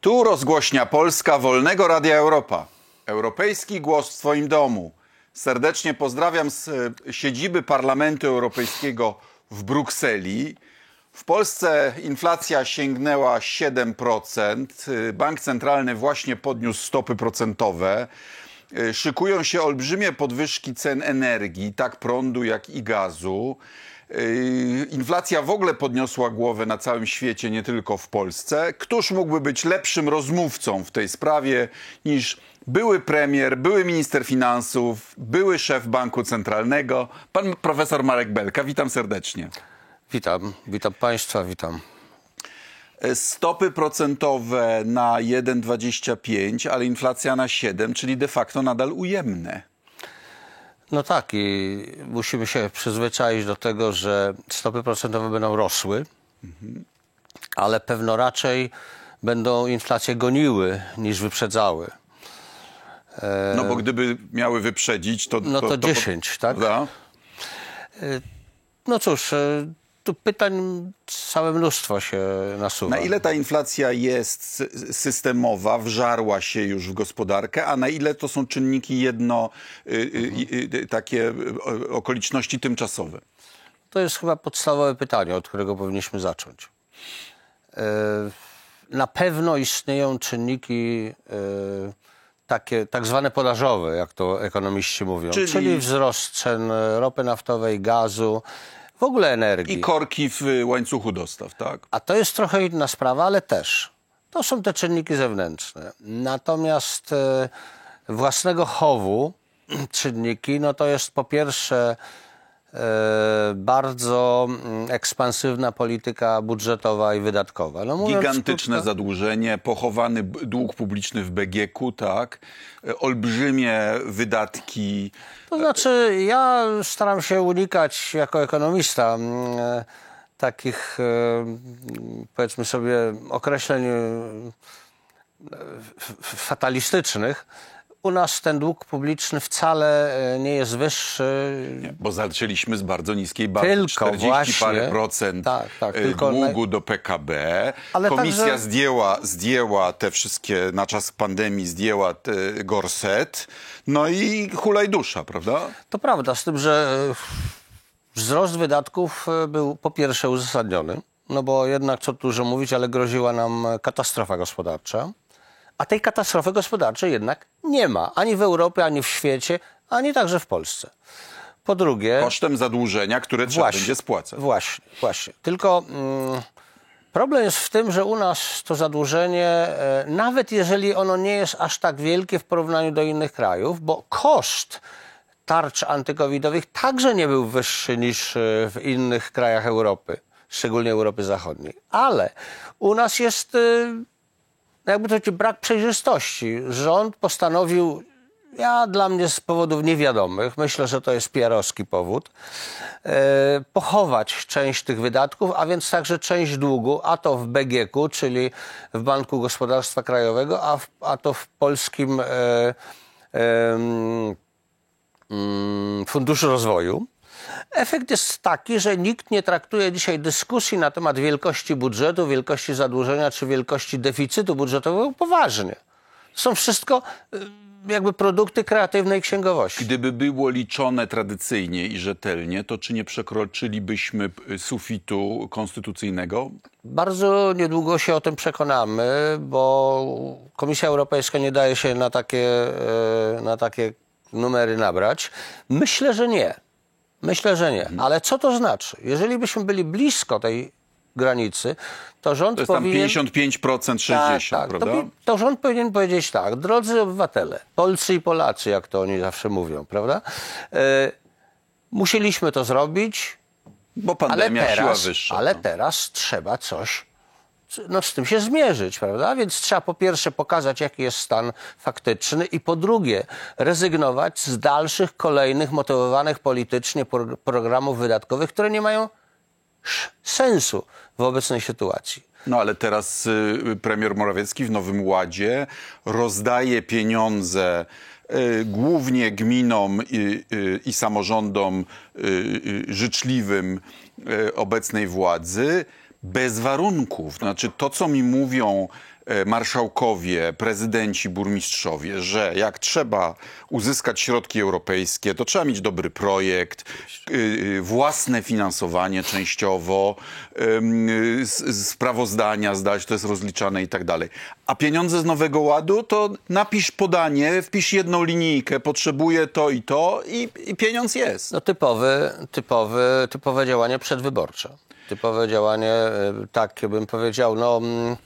Tu rozgłośnia Polska Wolnego Radia Europa. Europejski głos w Twoim domu. Serdecznie pozdrawiam z e, siedziby Parlamentu Europejskiego w Brukseli. W Polsce inflacja sięgnęła 7%. E, Bank Centralny właśnie podniósł stopy procentowe. E, Szykują się olbrzymie podwyżki cen energii, tak prądu, jak i gazu. Yy, Inflacja w ogóle podniosła głowę na całym świecie, nie tylko w Polsce. Któż mógłby być lepszym rozmówcą w tej sprawie niż były premier, były minister finansów, były szef Banku Centralnego, pan profesor Marek Belka. Witam serdecznie. Witam, witam Państwa, witam. E, Stopy procentowe na 1,25, ale inflacja na 7, czyli de facto nadal ujemne. No tak, i musimy się przyzwyczaić do tego, że stopy procentowe będą rosły, ale pewno raczej będą inflację goniły niż wyprzedzały. No bo gdyby miały wyprzedzić, to... No to 10, tak? Prawda? No cóż, e, tu pytań całe mnóstwo się nasuwa. Na ile ta inflacja jest sy- systemowa, wżarła się już w gospodarkę, a na ile to są czynniki jedno, y, takie okoliczności tymczasowe? To jest chyba podstawowe pytanie, od którego powinniśmy zacząć. E, Na pewno istnieją czynniki e, takie tak zwane podażowe, jak to ekonomiści mówią, Czyli- czyli, wzrost cen ropy naftowej, gazu, w ogóle energii. I korki w łańcuchu dostaw, tak? A to jest trochę inna sprawa, ale też. To są te czynniki zewnętrzne. Natomiast e, własnego chowu czynniki, no to jest po pierwsze bardzo mm, ekspansywna polityka budżetowa i wydatkowa. No, Gigantyczne krótko, zadłużenie, pochowany dług publiczny w BGK, tak? Y, Olbrzymie wydatki. To znaczy, ja staram się unikać jako ekonomista mm, e, takich, e, mm, powiedzmy sobie, określeń e, fatalistycznych. U nas ten dług publiczny wcale e, nie jest wyższy. Bo zaczęliśmy z bardzo niskiej bazy. Tylko 40 właśnie. parę procent Tak, tak, tylko długu do PKB. Ale Komisja także- zdjęła, zdjęła te wszystkie, na czas pandemii zdjęła te gorset. No i hulaj dusza, prawda? To prawda, z tym, że e, wzrost wydatków e, był po pierwsze uzasadniony, no bo jednak, co tu dużo mówić, ale groziła nam katastrofa gospodarcza. A tej katastrofy gospodarczej jednak nie ma. Ani w Europie, ani w świecie, ani także w Polsce. Po drugie... Kosztem zadłużenia, które trzeba będzie spłacać. Właśnie, właśnie. Tylko mm, problem jest w tym, że u nas to zadłużenie, e, nawet jeżeli ono nie jest aż tak wielkie w porównaniu do innych krajów, bo koszt tarcz antykowidowych także nie był wyższy niż e, w innych krajach Europy, szczególnie Europy Zachodniej. Ale u nas jest e, jakby to brak przejrzystości. Rząd postanowił, ja dla mnie z powodów niewiadomych, myślę, że to jest PR-owski powód, e, pochować część tych wydatków, a więc także część długu, a to w BGK, czyli w Banku Gospodarstwa Krajowego, a, w, a to w polskim e, em, mm, Funduszu Rozwoju. Efekt jest taki, że nikt nie traktuje dzisiaj dyskusji na temat wielkości budżetu, wielkości zadłużenia czy wielkości deficytu budżetowego poważnie. Są wszystko y, jakby produkty kreatywnej księgowości. Gdyby było liczone tradycyjnie i rzetelnie, to czy nie przekroczylibyśmy y, sufitu konstytucyjnego? Bardzo niedługo się o tym przekonamy, bo Komisja Europejska nie daje się na takie, e, na takie numery nabrać. Myślę, że nie. Myślę, że nie. Ale co to znaczy? Jeżeli byśmy byli blisko tej granicy, to rząd To jest tam powinien... 55%, 60%, Tak, tak. prawda? To, to rząd powinien powiedzieć tak, drodzy obywatele, Polscy i Polacy, jak to oni zawsze mówią, prawda? E, musieliśmy to zrobić, Bo ale pandemia siła teraz, wyższa. ale no. teraz trzeba coś, no, z tym się zmierzyć, prawda? Więc trzeba po pierwsze pokazać, jaki jest stan faktyczny i po drugie rezygnować z dalszych, kolejnych, motywowanych politycznie pro- programów wydatkowych, które nie mają sensu w obecnej sytuacji. No ale teraz y, premier Morawiecki w Nowym Ładzie rozdaje pieniądze y, głównie gminom i, y, i samorządom y, y, życzliwym y, obecnej władzy bez warunków. Znaczy to, co mi mówią e, marszałkowie, prezydenci, burmistrzowie, że jak trzeba uzyskać środki europejskie, to trzeba mieć dobry projekt, y, y, własne finansowanie częściowo, y, sprawozdania zdać, to jest rozliczane i tak dalej. A pieniądze z Nowego Ładu to napisz podanie, wpisz jedną linijkę, potrzebuję to i to i, i pieniądz jest. No typowy, typowy, typowe działanie przedwyborcze. Typowe działanie, y, tak bym powiedział, no, mm,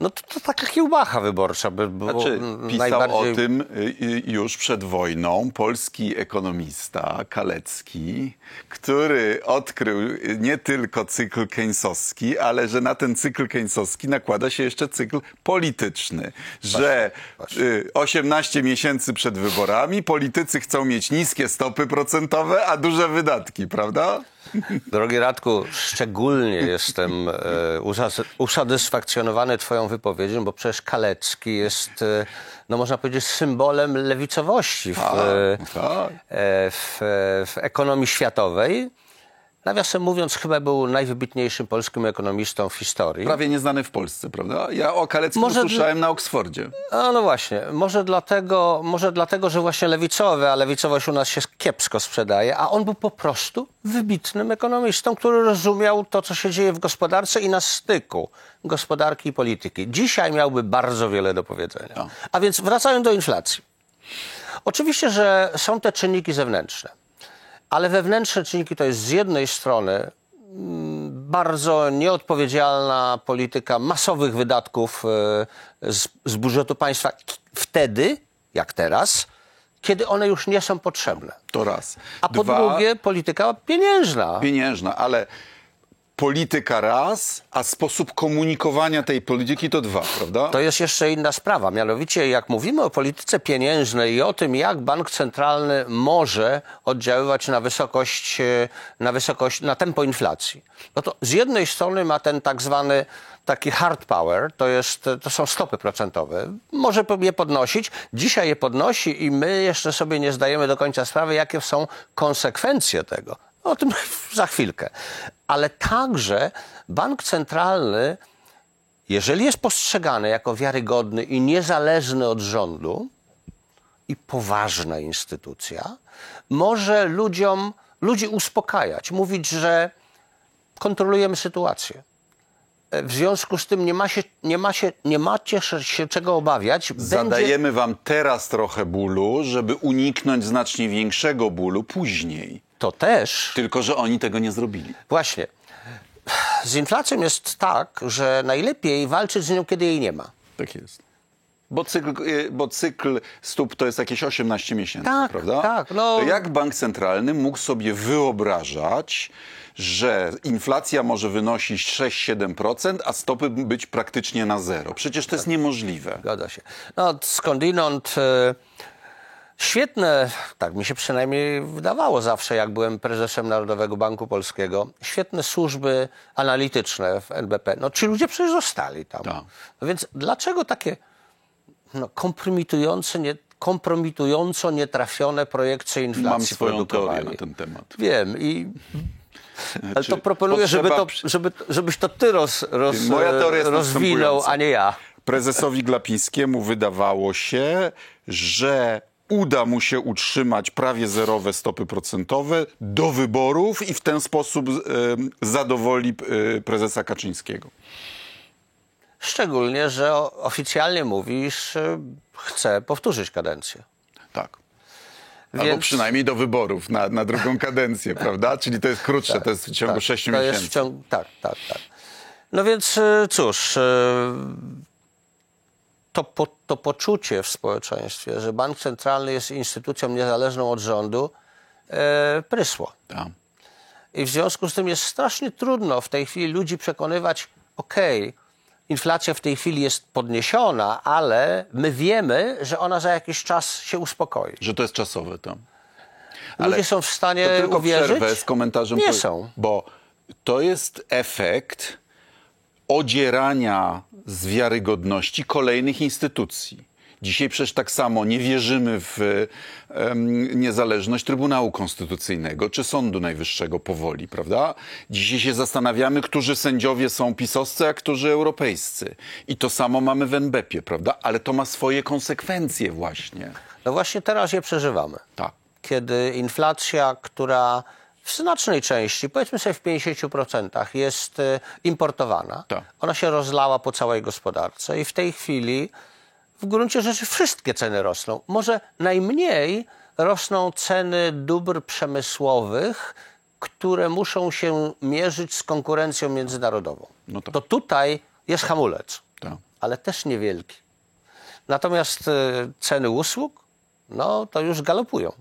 no to, to taka kiełbacha wyborcza by było Znaczy, pisał najbardziej... o tym y, y, już przed wojną polski ekonomista Kalecki, który odkrył y, nie tylko cykl keynesowski, ale że na ten cykl keynesowski nakłada się jeszcze cykl polityczny. Że y, 18 miesięcy przed wyborami politycy chcą mieć niskie stopy procentowe, a duże wydatki, prawda? Drogi Radku, szczególnie jestem e, usatysfakcjonowany twoją wypowiedzią, bo przecież Kalecki jest, e, no można powiedzieć, symbolem lewicowości w, tak. e, w, w ekonomii światowej. Nawiasem mówiąc, chyba był najwybitniejszym polskim ekonomistą w historii. Prawie nieznany w Polsce, prawda? Ja o Kaleckim Może usłyszałem na Oksfordzie. A no właśnie, może dlatego, może dlatego, że właśnie lewicowy, a lewicowość u nas się kiepsko sprzedaje, a on był po prostu wybitnym ekonomistą, który rozumiał to, co się dzieje w gospodarce i na styku gospodarki i polityki. Dzisiaj miałby bardzo wiele do powiedzenia. A więc wracając do inflacji. Oczywiście, że są te czynniki zewnętrzne, ale wewnętrzne czynniki to jest z jednej strony bardzo nieodpowiedzialna polityka masowych wydatków e, z, z budżetu państwa wtedy, jak teraz, kiedy one już nie są potrzebne. To raz. A po Dwa, drugie, polityka pieniężna. pieniężna, ale polityka raz, a sposób komunikowania tej polityki to dwa, prawda? To jest jeszcze inna sprawa. Mianowicie, jak mówimy o polityce pieniężnej i o tym, jak bank centralny może oddziaływać na wysokość, e, na wysokość, na tempo inflacji, no to z jednej strony ma ten tak zwany taki hard power, to, jest, to są stopy procentowe. Może je podnosić. Dzisiaj je podnosi i my jeszcze sobie nie zdajemy do końca sprawy, jakie są konsekwencje tego. O tym za chwilkę. Ale także bank centralny jeżeli jest postrzegany jako wiarygodny i niezależny od rządu i poważna instytucja, może ludziom, ludzi uspokajać, mówić, że kontrolujemy sytuację. E, W związku z tym nie, ma się, nie, ma się, nie macie się czego obawiać. Będzie, Zadajemy wam teraz trochę bólu, żeby uniknąć znacznie większego bólu później. To też Tylko, że oni tego nie zrobili. Właśnie. Z inflacją jest tak, że najlepiej walczyć z nią, kiedy jej nie ma. Tak jest. Bo cykl, y, bo cykl stóp to jest jakieś 18 miesięcy, Tak, prawda? tak, no. To jak bank centralny mógł sobie wyobrażać, że inflacja może wynosić 6-7%, a stopy być praktycznie na zero? Przecież to jest niemożliwe. Zgadza się. No, skądinąd e, świetne, tak mi się przynajmniej wydawało zawsze, jak byłem prezesem Narodowego Banku Polskiego, świetne służby analityczne w NBP. No, ci ludzie przecież zostali tam. Tak. No więc dlaczego takie no, kompromitujące, nie, kompromitująco nietrafione projekcje inflacji Mam swoją teorię na ten temat. Wiem i... Ale to Znaczy, proponuję, żeby potrzeba to, przy- żeby, żebyś to ty roz, roz, Moja teoria jest rozwinął, a nie ja. Prezesowi Glapińskiemu wydawało się, że uda mu się utrzymać prawie zerowe stopy procentowe do wyborów i w ten sposób e, zadowoli e, prezesa Kaczyńskiego. Szczególnie, że oficjalnie mówisz, że chce powtórzyć kadencję. Tak. Albo Więc- przynajmniej do wyborów na, na drugą kadencję, prawda? Czyli to jest krótsze, to jest w ciągu Tak, sześciu to miesięcy. Tak, tak, tak. No więc e, cóż, e, to, po, to poczucie w społeczeństwie, że bank centralny jest instytucją niezależną od rządu, e, prysło. Tak. I w związku z tym jest strasznie trudno w tej chwili ludzi przekonywać, okej, inflacja w tej chwili jest podniesiona, ale my wiemy, że ona za jakiś czas się uspokoi. Że to jest czasowe tam. Ludzie są w stanie To tylko uwierzyć? przerwę z komentarzem. Nie po- są. Bo to jest efekt odzierania z wiarygodności kolejnych instytucji. Dzisiaj przecież tak samo nie wierzymy w em, niezależność Trybunału Konstytucyjnego czy Sądu Najwyższego powoli, prawda? Dzisiaj się zastanawiamy, którzy sędziowie są pisowscy, a którzy europejscy. I to samo mamy w NBP-ie, prawda? Ale to ma swoje konsekwencje właśnie. No właśnie teraz je przeżywamy. Tak. Kiedy inflacja, która w znacznej części, powiedzmy sobie w 50% jest y, importowana, Tak. ona się rozlała po całej gospodarce i w tej chwili w gruncie rzeczy wszystkie ceny rosną. Może najmniej rosną ceny dóbr przemysłowych, które muszą się mierzyć z konkurencją międzynarodową. No tak. To tutaj jest hamulec, Tak. ale też niewielki. Natomiast y, ceny usług, no to już galopują.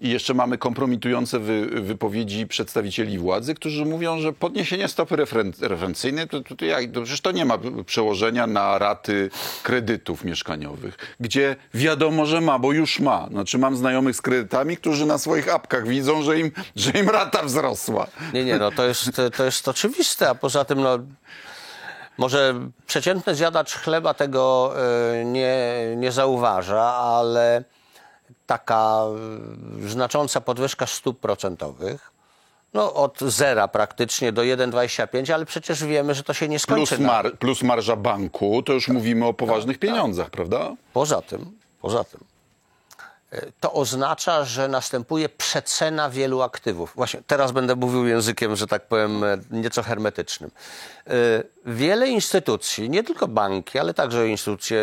I jeszcze mamy kompromitujące wy, wypowiedzi przedstawicieli władzy, którzy mówią, że podniesienie stopy referen, referencyjnej, to, to, to, jak, to przecież to nie ma przełożenia na raty kredytów mieszkaniowych, gdzie wiadomo, że ma, bo już ma. Znaczy mam znajomych z kredytami, którzy na swoich apkach widzą, że im, że im rata wzrosła. Nie, nie, no to jest, to jest oczywiste, a poza tym, no, może przeciętny zjadacz chleba tego y, nie, nie zauważa, ale taka y, znacząca podwyżka stóp procentowych, no od zera praktycznie do 1,25, ale przecież wiemy, że to się nie skończy. Plus, mar, plus marża banku, to już mówimy o poważnych pieniądzach, prawda? Poza tym, poza tym, e, to oznacza, że następuje przecena wielu aktywów. Właśnie teraz będę mówił językiem, że tak powiem, e, nieco hermetycznym. E, Wiele instytucji, nie tylko banki, ale także instytucje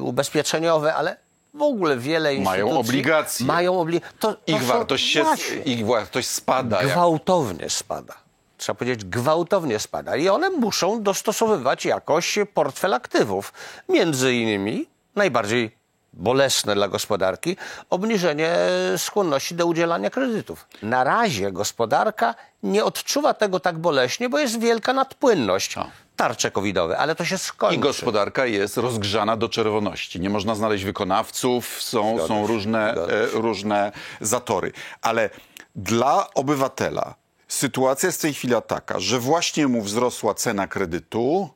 ubezpieczeniowe, ale w ogóle wiele instytucji Mają obligacje. Mają obli- to, to Ich wartość, się, ich wartość spada. Jak gwałtownie spada. Trzeba powiedzieć, gwałtownie spada. I one muszą dostosowywać jakoś portfel aktywów. Między innymi, najbardziej bolesne dla gospodarki, obniżenie skłonności do udzielania kredytów. Na razie gospodarka nie odczuwa tego tak boleśnie, bo jest wielka nadpłynność. Tarcze covidowe, ale to się skończy. I gospodarka jest rozgrzana do czerwoności. Nie można znaleźć wykonawców, są, Zgadza są różne, e, różne zatory. Ale dla obywatela sytuacja jest w tej chwili taka, że właśnie mu wzrosła cena kredytu,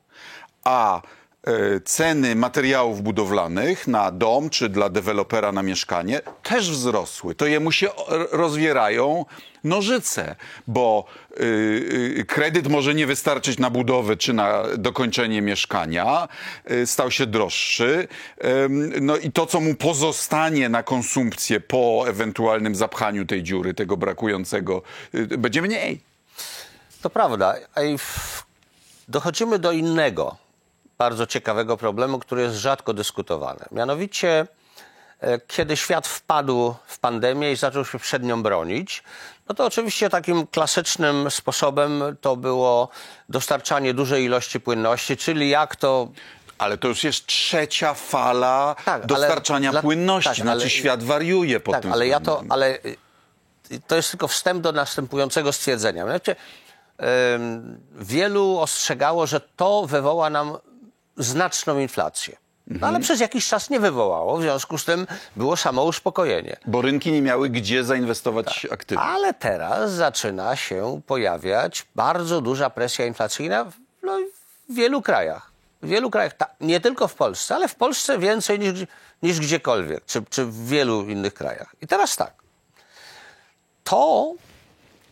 a e, ceny materiałów budowlanych na dom czy dla dewelopera na mieszkanie też wzrosły. To jemu się o- rozwierają nożyce, bo y, y, kredyt może nie wystarczyć na budowę czy na dokończenie mieszkania, y, stał się droższy. Ym, no i to, co mu pozostanie na konsumpcję po ewentualnym zapchaniu tej dziury, tego brakującego, y, będzie mniej. To prawda. Dochodzimy do innego, bardzo ciekawego problemu, który jest rzadko dyskutowany. Mianowicie, kiedy świat wpadł w pandemię i zaczął się przed nią bronić, no to oczywiście takim klasycznym sposobem to było dostarczanie dużej ilości płynności, czyli jak to Ale to już jest trzecia fala Tak, ale dostarczania dla- płynności. tak, znaczy ale- świat wariuje pod tak, tym ale ja to, względem. ale y, to jest tylko wstęp do następującego stwierdzenia. Ym, wielu ostrzegało, że to wywoła nam znaczną inflację. No, Mhm. ale przez jakiś czas nie wywołało, w związku z tym było samo uspokojenie. Bo rynki nie miały gdzie zainwestować aktywnie. Ale teraz zaczyna się pojawiać bardzo duża presja inflacyjna w, no, w wielu krajach. W wielu krajach, ta, nie tylko w Polsce, ale w Polsce więcej niż, niż gdziekolwiek, czy, czy w wielu innych krajach. I teraz tak. To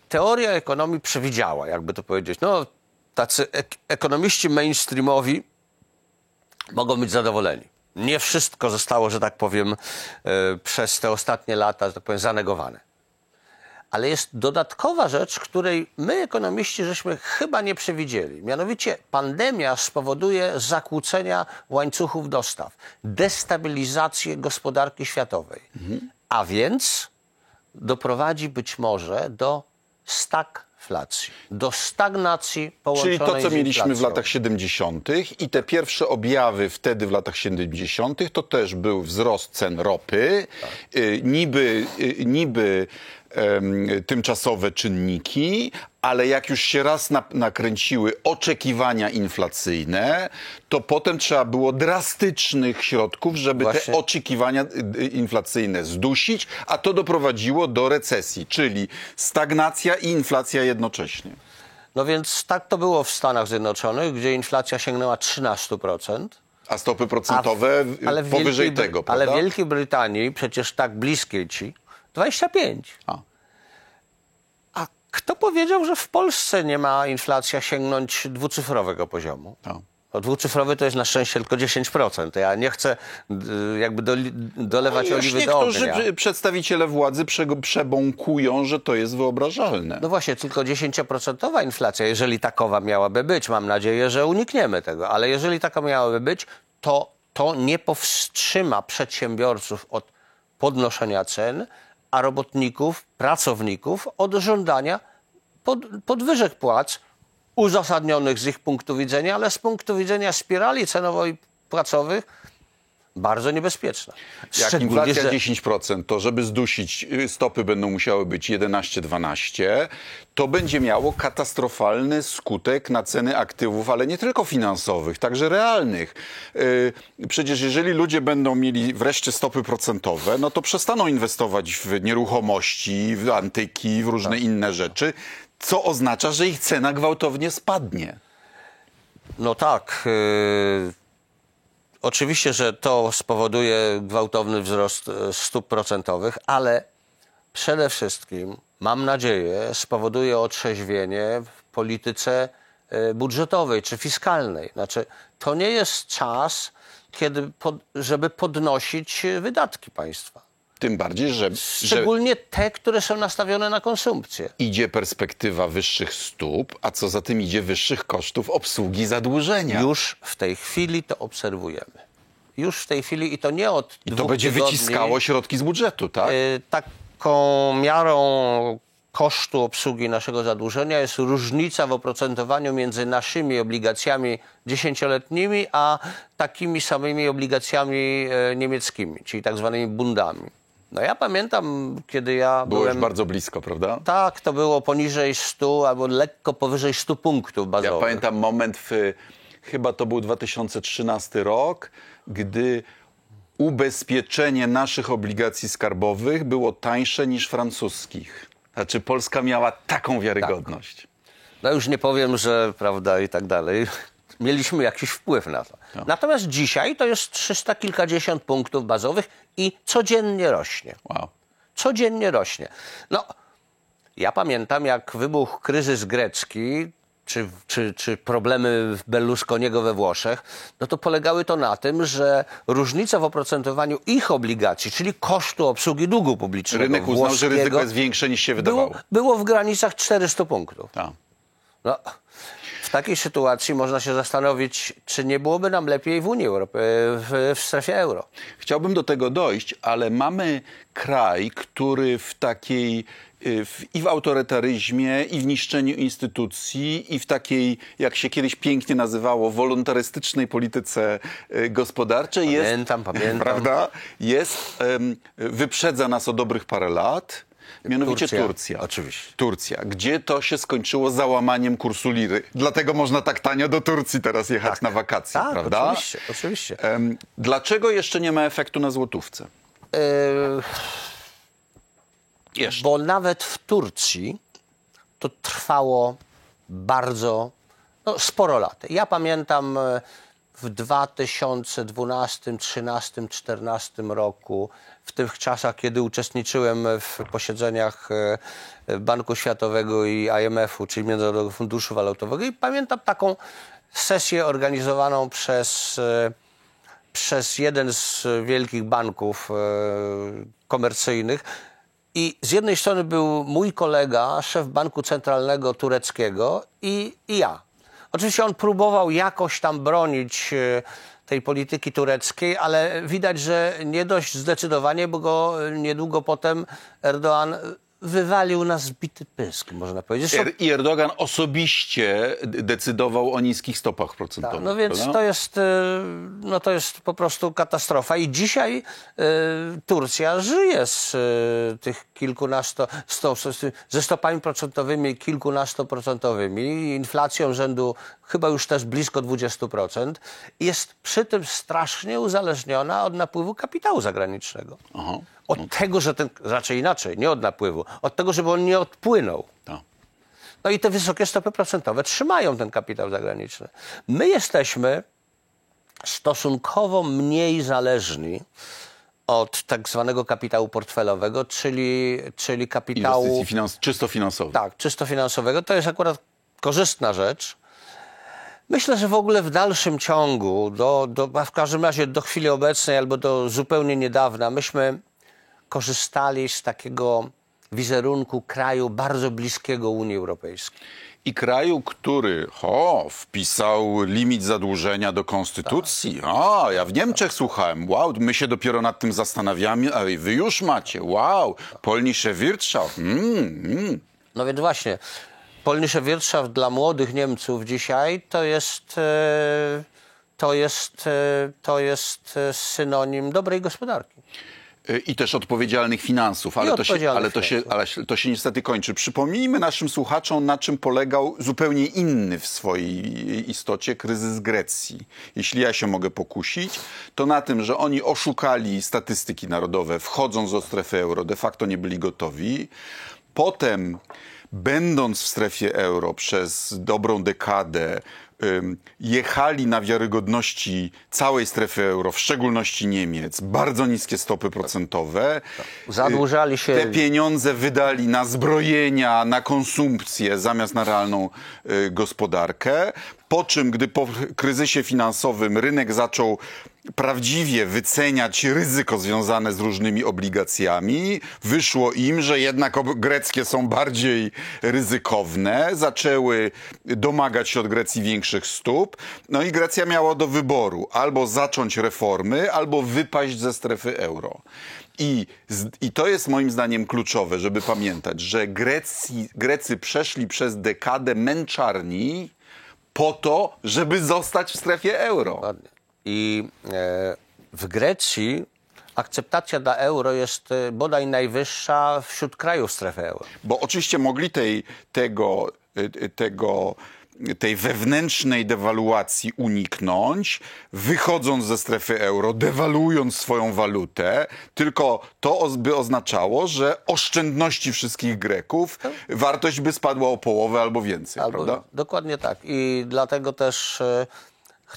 teoria ekonomii przewidziała, jakby to powiedzieć. No, tacy ek- ekonomiści mainstreamowi mogą być zadowoleni. Nie wszystko zostało, że tak powiem, e, przez te ostatnie lata, że tak powiem, zanegowane. Ale jest dodatkowa rzecz, której my, ekonomiści, żeśmy chyba nie przewidzieli. Mianowicie pandemia spowoduje zakłócenia łańcuchów dostaw, destabilizację gospodarki światowej, a więc doprowadzi być może do do stagnacji połączonej Czyli to, co mieliśmy w latach 70. i te pierwsze objawy wtedy w latach 70. to też był wzrost cen ropy, y, niby, y, niby tymczasowe czynniki, ale jak już się raz na, nakręciły oczekiwania inflacyjne, to potem trzeba było drastycznych środków, żeby Właśnie. te oczekiwania y, y, inflacyjne zdusić, a to doprowadziło do recesji, czyli stagnacja i inflacja jednocześnie. No więc tak to było w Stanach Zjednoczonych, gdzie inflacja sięgnęła 13%. A stopy procentowe ale w powyżej Wielkiej tego, Ale prawda? w Wielkiej Brytanii, przecież tak bliskie ci, 25. A. A kto powiedział, że w Polsce nie ma inflacja sięgnąć dwucyfrowego poziomu? A. No, dwucyfrowy to jest na szczęście tylko 10%. Ja nie chcę y, jakby doli, dolewać No oliwy do niektórzy ognia. przy- przedstawiciele władzy prze- przebąkują, że to jest wyobrażalne. No właśnie, tylko 10% inflacja, jeżeli takowa miałaby być, mam nadzieję, że unikniemy tego, ale jeżeli taka miałaby być, to to nie powstrzyma przedsiębiorców od podnoszenia cen, a robotników, pracowników od żądania pod, podwyżek płac uzasadnionych z ich punktu widzenia, ale z punktu widzenia spirali cenowo-płacowych bardzo niebezpieczna. Jak inflacja że- 10%, to żeby zdusić, y, stopy będą musiały być 11-12, to będzie miało katastrofalny skutek na ceny aktywów, ale nie tylko finansowych, także realnych. Y, Przecież jeżeli ludzie będą mieli wreszcie stopy procentowe, no to przestaną inwestować w nieruchomości, w antyki, w różne inne rzeczy, co oznacza, że ich cena gwałtownie spadnie. No tak. yy, oczywiście, że to spowoduje gwałtowny wzrost e, stóp procentowych, ale przede wszystkim, mam nadzieję, spowoduje otrzeźwienie w polityce e, budżetowej czy fiskalnej. Znaczy, to nie jest czas, kiedy pod, żeby podnosić wydatki państwa. Tym bardziej, że, że Szczególnie te, które są nastawione na konsumpcję. idzie perspektywa wyższych stóp, a co za tym idzie wyższych kosztów obsługi zadłużenia. Już w tej chwili to obserwujemy. Już w tej chwili i to nie od I to będzie tygodni. wyciskało środki z budżetu, tak? Y, Taką miarą kosztu obsługi naszego zadłużenia jest różnica w oprocentowaniu między naszymi obligacjami dziesięcioletnimi, a takimi samymi obligacjami e, niemieckimi, czyli tak zwanymi bundami. No ja pamiętam, kiedy ja Było byłem... już bardzo blisko, prawda? Tak, to było poniżej 100 albo lekko powyżej 100 punktów Ja bazowych. pamiętam moment, w, chyba to był 2013 rok, gdy ubezpieczenie naszych obligacji skarbowych było tańsze niż francuskich. Znaczy Polska miała taką wiarygodność. No już nie powiem, że prawda i tak dalej. Mieliśmy jakiś wpływ na to. Natomiast dzisiaj to jest 300 kilkadziesiąt punktów bazowych i codziennie rośnie. Wow. Codziennie rośnie. No, ja pamiętam, jak wybuchł kryzys grecki, czy, czy, czy problemy Berlusconiego we Włoszech, no to polegały to na tym, że różnica w oprocentowaniu ich obligacji, czyli kosztu obsługi długu publicznego Rynek uznał, że ryzyko jest większe niż się wydawało. było, było w granicach 400 punktów. Tak. No, takiej sytuacji można się zastanowić, czy nie byłoby nam lepiej w Unii Europejskiej, w, w strefie euro. Chciałbym do tego dojść, ale mamy kraj, który w takiej y, w, i w autorytaryzmie, i w niszczeniu instytucji, i w takiej, jak się kiedyś pięknie nazywało, wolontarystycznej polityce y, gospodarczej Pamiętam, jest, pamiętam. prawda, jest, wyprzedza nas o dobrych parę lat. Mianowicie Turcja. Turcja. Oczywiście. Turcja, gdzie to się skończyło załamaniem kursu liry. Dlatego można tak tanio do Turcji teraz jechać na wakacje, Tak, prawda? oczywiście, oczywiście. Dlaczego jeszcze nie ma efektu na złotówce? Yy, Jeszcze. bo nawet w Turcji to trwało bardzo no, sporo lat. Ja pamiętam e, w 2012, 13, 14 roku, w tych czasach, kiedy uczestniczyłem w posiedzeniach e, Banku Światowego i IMF-u, czyli Międzynarodowego Funduszu Walutowego, i pamiętam taką sesję organizowaną przez e, przez jeden z wielkich banków e, komercyjnych. I z jednej strony był mój kolega, szef banku centralnego tureckiego i, i ja. Oczywiście on próbował jakoś tam bronić e, tej polityki tureckiej, ale widać, że nie dość zdecydowanie, bo go niedługo potem Erdoğan wywalił na zbity pysk, można powiedzieć. Zresztą Er- I Erdogan osobiście decydował o niskich stopach procentowych. Tak, no więc prawda? to jest, e, no to jest po prostu katastrofa. I dzisiaj e, Turcja żyje z e, tych kilkunasto, sto, ze stopami procentowymi kilkunastoprocentowymi, inflacją rzędu chyba już też blisko 20%. Jest przy tym strasznie uzależniona od napływu kapitału zagranicznego. Aha. Od tego, że ten, raczej inaczej, nie od napływu, od tego, żeby on nie odpłynął. Tak. No i te wysokie stopy procentowe trzymają ten kapitał zagraniczny. My jesteśmy stosunkowo mniej zależni od tak zwanego kapitału portfelowego, czyli, czyli kapitału Inwestycji finans, czysto finansowych. tak, czysto finansowego. To jest akurat korzystna rzecz. Myślę, że w ogóle w dalszym ciągu, do, do, a w każdym razie do chwili obecnej albo do zupełnie niedawna, myśmy korzystali z takiego wizerunku kraju bardzo bliskiego Unii Europejskiej. I kraju, który o, wpisał limit zadłużenia do konstytucji. A, ja w Niemczech słuchałem. Wow, my się dopiero nad tym zastanawiamy, a wy już macie. Wow, polnische Wirtschaft. Mm, mm. No więc właśnie, Polnische Wirtschaft dla młodych Niemców dzisiaj to jest, e, to jest, e, to jest e, synonim dobrej gospodarki. I też odpowiedzialnych finansów, ale, to się, ale, to się, ale to się niestety kończy. Przypomnijmy naszym słuchaczom, na czym polegał zupełnie inny w swojej istocie kryzys Grecji. Jeśli ja się mogę pokusić, to na tym, że oni oszukali statystyki narodowe, wchodząc do strefy euro, de facto nie byli gotowi. Potem, będąc w strefie euro przez dobrą dekadę, jechali na wiarygodności całej strefy euro, w szczególności Niemiec, bardzo niskie stopy procentowe. Zadłużali się. Te pieniądze wydali na zbrojenia, na konsumpcję zamiast na realną y, gospodarkę. Po czym, gdy po kryzysie finansowym rynek zaczął prawdziwie wyceniać ryzyko związane z różnymi obligacjami, wyszło im, że jednak greckie są bardziej ryzykowne, zaczęły domagać się od Grecji większych stóp. No i Grecja miała do wyboru albo zacząć reformy, albo wypaść ze strefy euro. I, I to jest moim zdaniem kluczowe, żeby pamiętać, że Grecji, Grecy przeszli przez dekadę męczarni po to, żeby zostać w strefie euro. Dokładnie. I e, w Grecji akceptacja dla euro jest e, bodaj najwyższa wśród krajów strefy euro. Bo oczywiście mogli tej, tego, y, tego, tej wewnętrznej dewaluacji uniknąć, wychodząc ze strefy euro, dewaluując swoją walutę, tylko to by oznaczało, że oszczędności wszystkich Greków wartość by spadła o połowę albo więcej, Albo, prawda? dokładnie tak. I dlatego też e,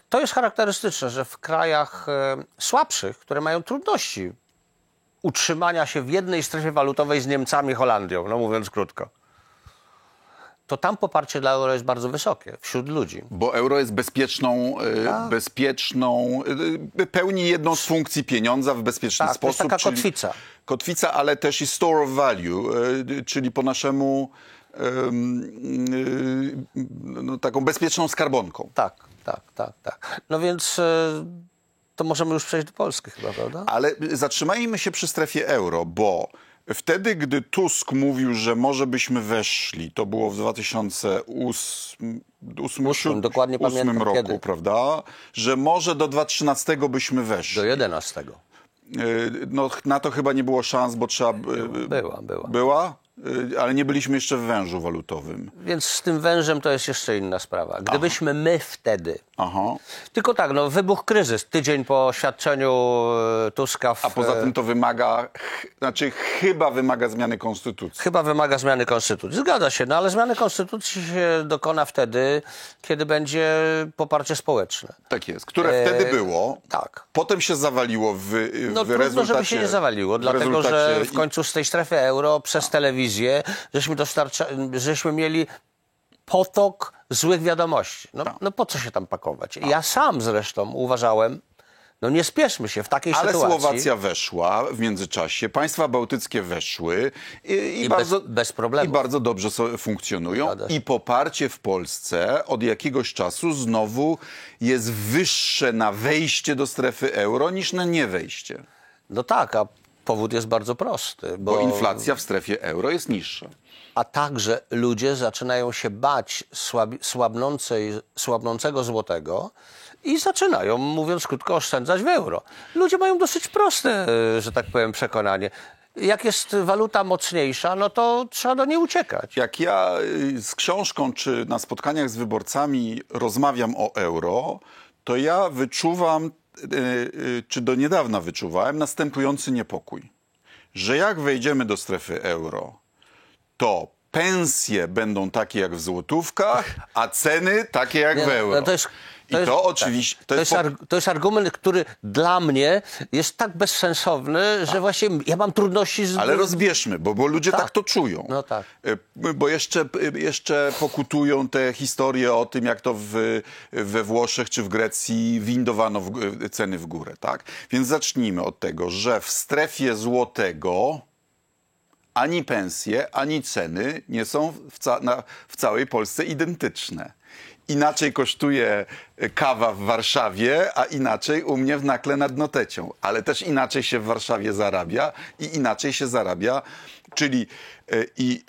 to jest charakterystyczne, że w krajach e, słabszych, które mają trudności utrzymania się w jednej strefie walutowej z Niemcami, Holandią, no mówiąc krótko, to tam poparcie dla euro jest bardzo wysokie wśród ludzi. Bo euro jest bezpieczną, y, bezpieczną y, pełni jedną z funkcji pieniądza w bezpieczny Tak, to jest sposób. taka kotwica. Kotwica, ale też i store of value, czyli po naszemu no, taką bezpieczną skarbonką. Tak, tak, tak, tak. No więc e, to możemy już przejść do Polski chyba, prawda? Ale zatrzymajmy się przy strefie euro, bo wtedy, gdy Tusk mówił, że może byśmy weszli, to było w 2008 Ósmym, dokładnie ósmym pamiętam roku, kiedy. prawda? Że może do 2013 byśmy weszli. Do 11. Y, No, na to chyba nie było szans, bo trzeba. y, Była, była. Była? Y, Ale nie byliśmy jeszcze w wężu walutowym. Więc z tym wężem to jest jeszcze inna sprawa. Gdybyśmy my wtedy. Aha. Tylko tak, no wybuch kryzys. Tydzień po oświadczeniu e, Tuska. W, A poza tym to wymaga, ch- znaczy chyba wymaga zmiany konstytucji. Chyba wymaga zmiany konstytucji. Zgadza się, no ale zmiany konstytucji się dokona wtedy, kiedy będzie poparcie społeczne. Tak jest, które wtedy było. tak. Potem się zawaliło w, w No trudno, rezultacie. żeby się nie zawaliło, w dlatego że w końcu z tej strefy euro przez telewizję żeśmy, dostarcza, żeśmy mieli potok złych wiadomości. No, no po co się tam pakować? Ja sam zresztą uważałem, no nie spieszmy się w takiej Ale sytuacji. Słowacja weszła w międzyczasie, państwa bałtyckie weszły i, i, I bardzo, bez- bez problemu. I bardzo dobrze so, funkcjonują. I poparcie w Polsce od jakiegoś czasu znowu jest wyższe na wejście do strefy euro niż na niewejście. No tak, a powód jest bardzo prosty. Bo, Bo inflacja w strefie euro jest niższa. A także ludzie zaczynają się bać słabnącego złotego i zaczynają, mówiąc krótko, oszczędzać w euro. Ludzie mają dosyć proste, e, że tak powiem, przekonanie. Jak jest waluta mocniejsza, no to trzeba do niej uciekać. Jak ja y, z książką czy na spotkaniach z wyborcami rozmawiam o euro, to ja wyczuwam, y, y, czy do niedawna wyczuwałem, następujący niepokój. Że jak wejdziemy do strefy euro, to pensje będą takie jak w złotówkach, a ceny takie jak Nie, w no, euro. to jest- I to oczywiście- Tak. to To, jest jest to jest argument, który dla mnie jest tak bezsensowny, że właśnie ja mam trudności z... Ale rozbierzmy, bo, bo ludzie tak. Tak. to czują. No tak. E, Bo jeszcze, jeszcze pokutują te historie o tym, jak to w, we Włoszech czy w Grecji windowano w, ceny w górę, tak? Więc zacznijmy od tego, że w strefie złotego ani pensje, ani ceny nie są w, ca- na, w całej Polsce identyczne. Inaczej kosztuje kawa w Warszawie, a inaczej u mnie w Nakle nad Notecią. Ale też inaczej się w Warszawie zarabia i inaczej się zarabia, czyli e, i,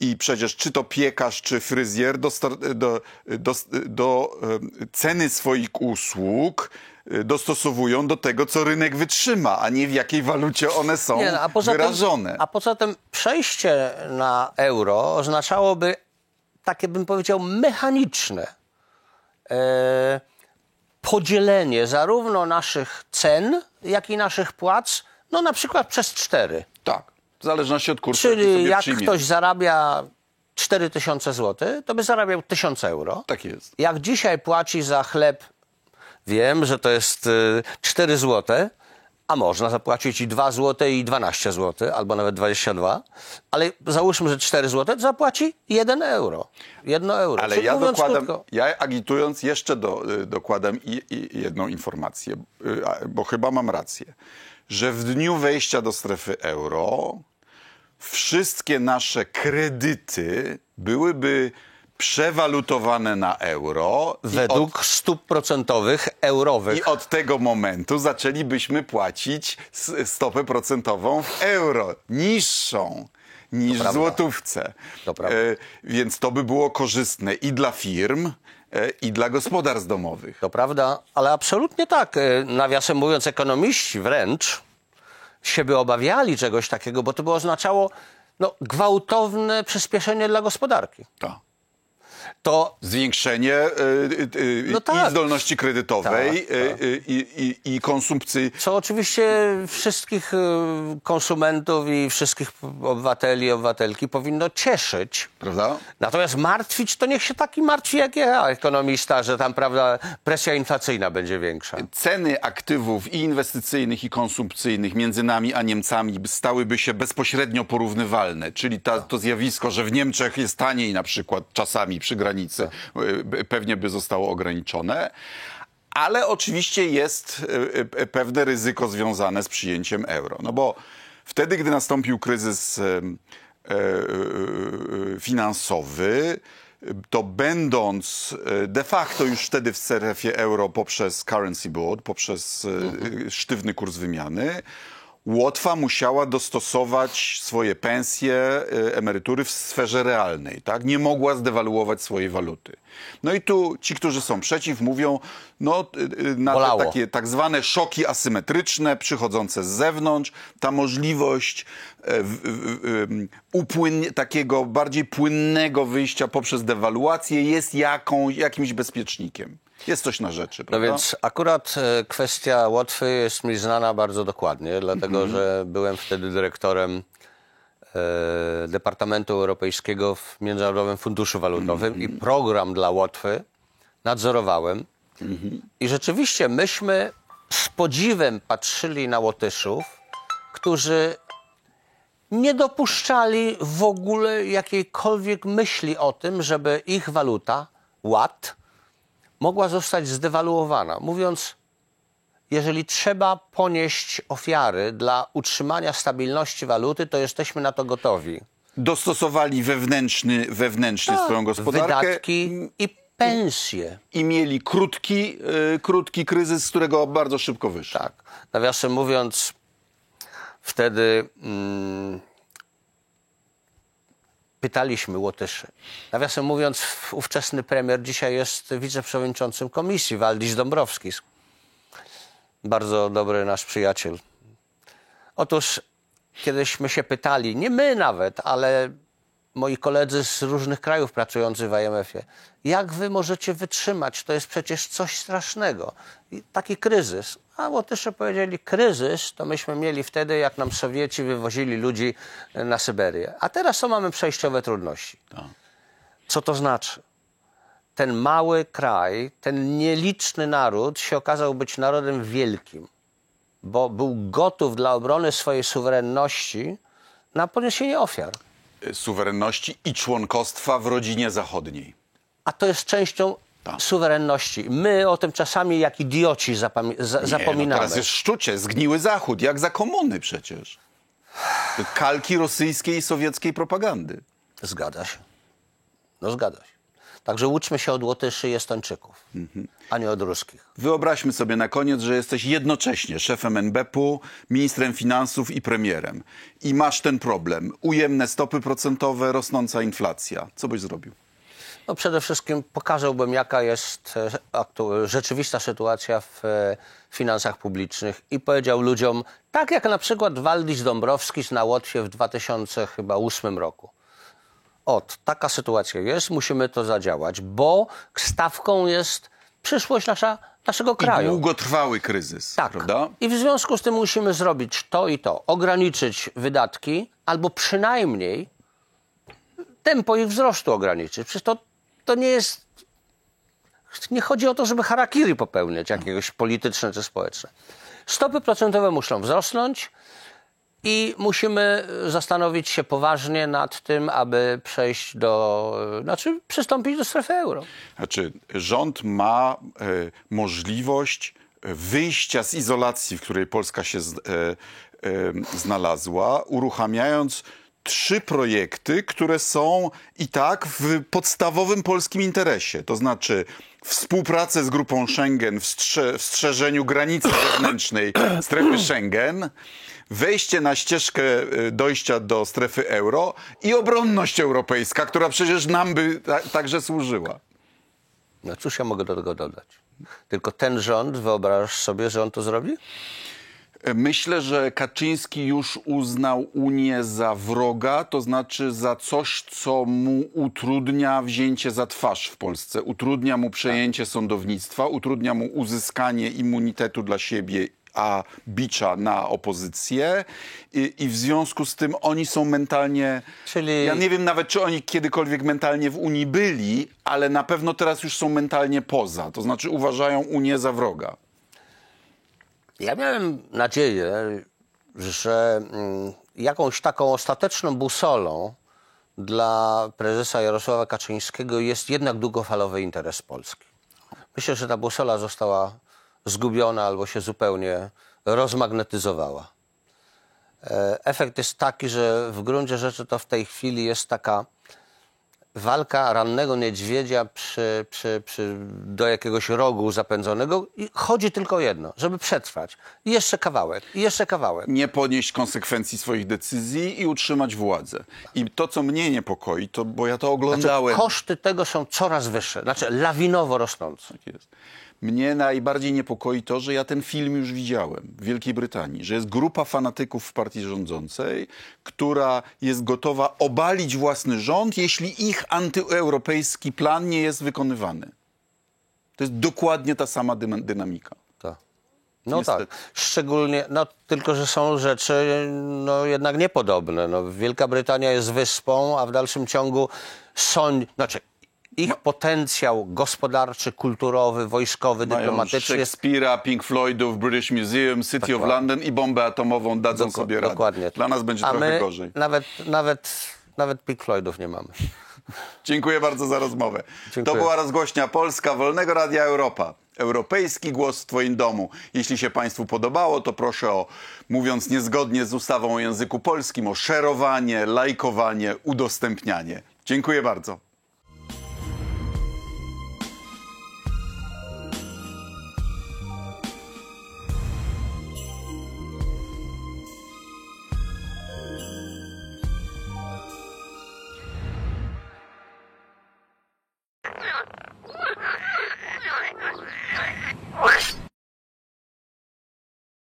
i przecież czy to piekarz, czy fryzjer do, do, do, do em, ceny swoich usług e, dostosowują do tego, co rynek wytrzyma, a nie w jakiej walucie one są Nie, no, a wyrażone. Tym, a poza tym przejście na euro oznaczałoby takie, bym powiedział, mechaniczne e, podzielenie zarówno naszych cen, jak i naszych płac, no na przykład przez cztery. Tak, w zależności od kursu, Czyli jak przyjmie. ktoś zarabia 4000 zł, to by zarabiał 1000 euro. Tak jest. Jak dzisiaj płaci za chleb, wiem, że to jest y, 4 zł, a można zapłacić i 2 zł i 12 zł, albo nawet 22, ale załóżmy, że 4 zł, to zapłaci 1 euro. 1 euro. Ale Czyli ja dokładam, krótko, ja agitując jeszcze do, y, dokładam i, i jedną informację, y, bo chyba mam rację, że w dniu wejścia do strefy euro wszystkie nasze kredyty byłyby przewalutowane na euro i od, według stóp procentowych eurowych. i od tego momentu zaczęlibyśmy płacić stopę procentową w euro, niższą niż w złotówce. To prawda. E, więc to by było korzystne i dla firm, e, i dla gospodarstw domowych. To prawda, ale absolutnie tak. E, Nawiasem mówiąc, ekonomiści wręcz się by obawiali czegoś takiego, bo to by oznaczało no, gwałtowne przyspieszenie dla gospodarki. Tak. To Zwiększenie e, e, e, No tak. i zdolności kredytowej Tak, e, tak. e, i, i, i konsumpcji. co oczywiście wszystkich konsumentów i wszystkich obywateli i obywatelki powinno cieszyć. Prawda? Natomiast martwić, to niech się taki martwi jak ja, ekonomista, że tam, prawda, presja inflacyjna będzie większa. Ceny aktywów i inwestycyjnych, i konsumpcyjnych między nami a Niemcami stałyby się bezpośrednio porównywalne. Czyli ta, to zjawisko, że w Niemczech jest taniej na przykład czasami przy granicy, e, b- pewnie by zostało ograniczone. Ale oczywiście jest e, e, pewne ryzyko związane z przyjęciem euro. No bo wtedy, gdy nastąpił kryzys e, e, e, finansowy, to będąc e, de facto już wtedy w strefie euro poprzez currency board, poprzez e, sztywny kurs wymiany, Łotwa musiała dostosować swoje pensje, e, emerytury w sferze realnej, tak? Nie mogła zdewaluować swojej waluty. No i tu ci, którzy są przeciw, mówią, no e, e, na Bolało. takie tak zwane szoki asymetryczne przychodzące z zewnątrz, ta możliwość e, upłyn, takiego bardziej płynnego wyjścia poprzez dewaluację jest jaką, jakimś bezpiecznikiem. Jest coś na rzeczy, No prawda? więc akurat e, kwestia Łotwy jest mi znana bardzo dokładnie, dlatego że byłem wtedy dyrektorem e, Departamentu Europejskiego w Międzynarodowym Funduszu Walutowym i program dla Łotwy nadzorowałem. I rzeczywiście myśmy z podziwem patrzyli na Łotyszów, którzy nie dopuszczali w ogóle jakiejkolwiek myśli o tym, żeby ich waluta, ład, mogła zostać zdewaluowana. Mówiąc, jeżeli trzeba ponieść ofiary dla utrzymania stabilności waluty, to jesteśmy na to gotowi. Dostosowali wewnętrzny, wewnętrznie swoją gospodarkę Tak. Wydatki i pensje. i mieli krótki, y, krótki kryzys, z którego bardzo szybko wyszli. Tak. Nawiasem mówiąc, wtedy mm, pytaliśmy Łotyszy. Nawiasem mówiąc, ówczesny premier dzisiaj jest wiceprzewodniczącym komisji, Waldis Dąbrowskis. Bardzo dobry nasz przyjaciel. Otóż kiedyśmy się pytali, nie my nawet, ale moi koledzy z różnych krajów pracujący w IMF-ie, jak wy możecie wytrzymać? To jest przecież coś strasznego. I taki kryzys. A Łotysze powiedzieli, kryzys to myśmy mieli wtedy, jak nam Sowieci wywozili ludzi na Syberię. A teraz to mamy przejściowe trudności. Co to znaczy? ten mały kraj, ten nieliczny naród się okazał być narodem wielkim, bo był gotów dla obrony swojej suwerenności na poniesienie ofiar. Suwerenności i członkostwa w rodzinie zachodniej. A to jest częścią Tak. suwerenności. My o tym czasami jak idioci zapami- za- Nie, zapominamy. No teraz jest szczucie, zgniły Zachód, jak za komuny przecież. Kalki rosyjskiej i sowieckiej propagandy. Zgadza się. No zgadza się. Także uczmy się od Łotyszy i Estończyków, Mhm. a nie od ruskich. Wyobraźmy sobie na koniec, że jesteś jednocześnie szefem NBP-u, ministrem finansów i premierem. I masz ten problem. Ujemne stopy procentowe, rosnąca inflacja. Co byś zrobił? No przede wszystkim pokazałbym, jaka jest e, rzeczywista sytuacja w e, finansach publicznych i powiedział ludziom, tak jak na przykład Waldis Dąbrowskis na Łotwie w 2008 roku. Ot, taka sytuacja jest, musimy to zadziałać, bo stawką jest przyszłość nasza, naszego I kraju. długotrwały kryzys, Tak. prawda? I w związku z tym musimy zrobić to i to. Ograniczyć wydatki, albo przynajmniej tempo ich wzrostu ograniczyć. Przecież to, to nie jest. Nie chodzi o to, żeby harakiri popełniać jakiegoś polityczne czy społeczne. Stopy procentowe muszą wzrosnąć i musimy zastanowić się poważnie nad tym, aby przejść do. Znaczy, przystąpić do strefy euro. Znaczy, rząd ma e, możliwość wyjścia z izolacji, w której Polska się z, e, e, znalazła, uruchamiając trzy projekty, które są i tak w podstawowym polskim interesie. To znaczy współpracę z grupą Schengen w, strze- w strzeżeniu granicy wewnętrznej strefy Schengen, wejście na ścieżkę e, dojścia do strefy euro i obronność europejska, która przecież nam by ta- także służyła. No cóż ja mogę do tego dodać? Tylko ten rząd, wyobrażasz sobie, że on to zrobi? Myślę, że Kaczyński już uznał Unię za wroga, to znaczy za coś, co mu utrudnia wzięcie za twarz w Polsce, utrudnia mu przejęcie sądownictwa, utrudnia mu uzyskanie immunitetu dla siebie, a bicza na opozycję. I, i w związku z tym oni są mentalnie... Czyli- Ja nie wiem nawet, czy oni kiedykolwiek mentalnie w Unii byli, ale na pewno teraz już są mentalnie poza, to znaczy uważają Unię za wroga. Ja miałem nadzieję, że mm, jakąś taką ostateczną busolą dla prezesa Jarosława Kaczyńskiego jest jednak długofalowy interes Polski. Myślę, że ta busola została zgubiona albo się zupełnie rozmagnetyzowała. E, Efekt jest taki, że w gruncie rzeczy to w tej chwili jest taka walka rannego niedźwiedzia przy, przy, przy, do jakiegoś rogu zapędzonego i chodzi tylko o jedno, żeby przetrwać. I jeszcze kawałek, i jeszcze kawałek. nie ponieść konsekwencji swoich decyzji i utrzymać władzę. I to, co mnie niepokoi, to bo ja to oglądałem. Koszty tego są coraz wyższe, znaczy lawinowo rosnące. Tak jest. Mnie najbardziej niepokoi to, że ja ten film już widziałem w Wielkiej Brytanii, że jest grupa fanatyków w partii rządzącej, która jest gotowa obalić własny rząd, jeśli ich antyeuropejski plan nie jest wykonywany. To jest dokładnie ta sama dynamika. Tak. No Niestety. tak, szczególnie, no tylko, że są rzeczy no jednak niepodobne. No, Wielka Brytania jest wyspą, a w dalszym ciągu są, znaczy ich potencjał gospodarczy, kulturowy, wojskowy, Mają dyplomatyczny jest Szekspira, Pink Floydów, British Museum, City of. London i bombę atomową dadzą Doko- sobie radę. Dokładnie. Dla nas będzie A trochę my gorzej. Nawet, nawet, nawet Pink Floydów nie mamy. Dziękuję bardzo za rozmowę. Dziękuję. To była rozgłośnia Polska Wolnego Radia Europa. Europejski głos w Twoim domu. Jeśli się Państwu podobało, to proszę o, mówiąc niezgodnie z ustawą o języku polskim, o szerowanie, lajkowanie, udostępnianie. Dziękuję bardzo.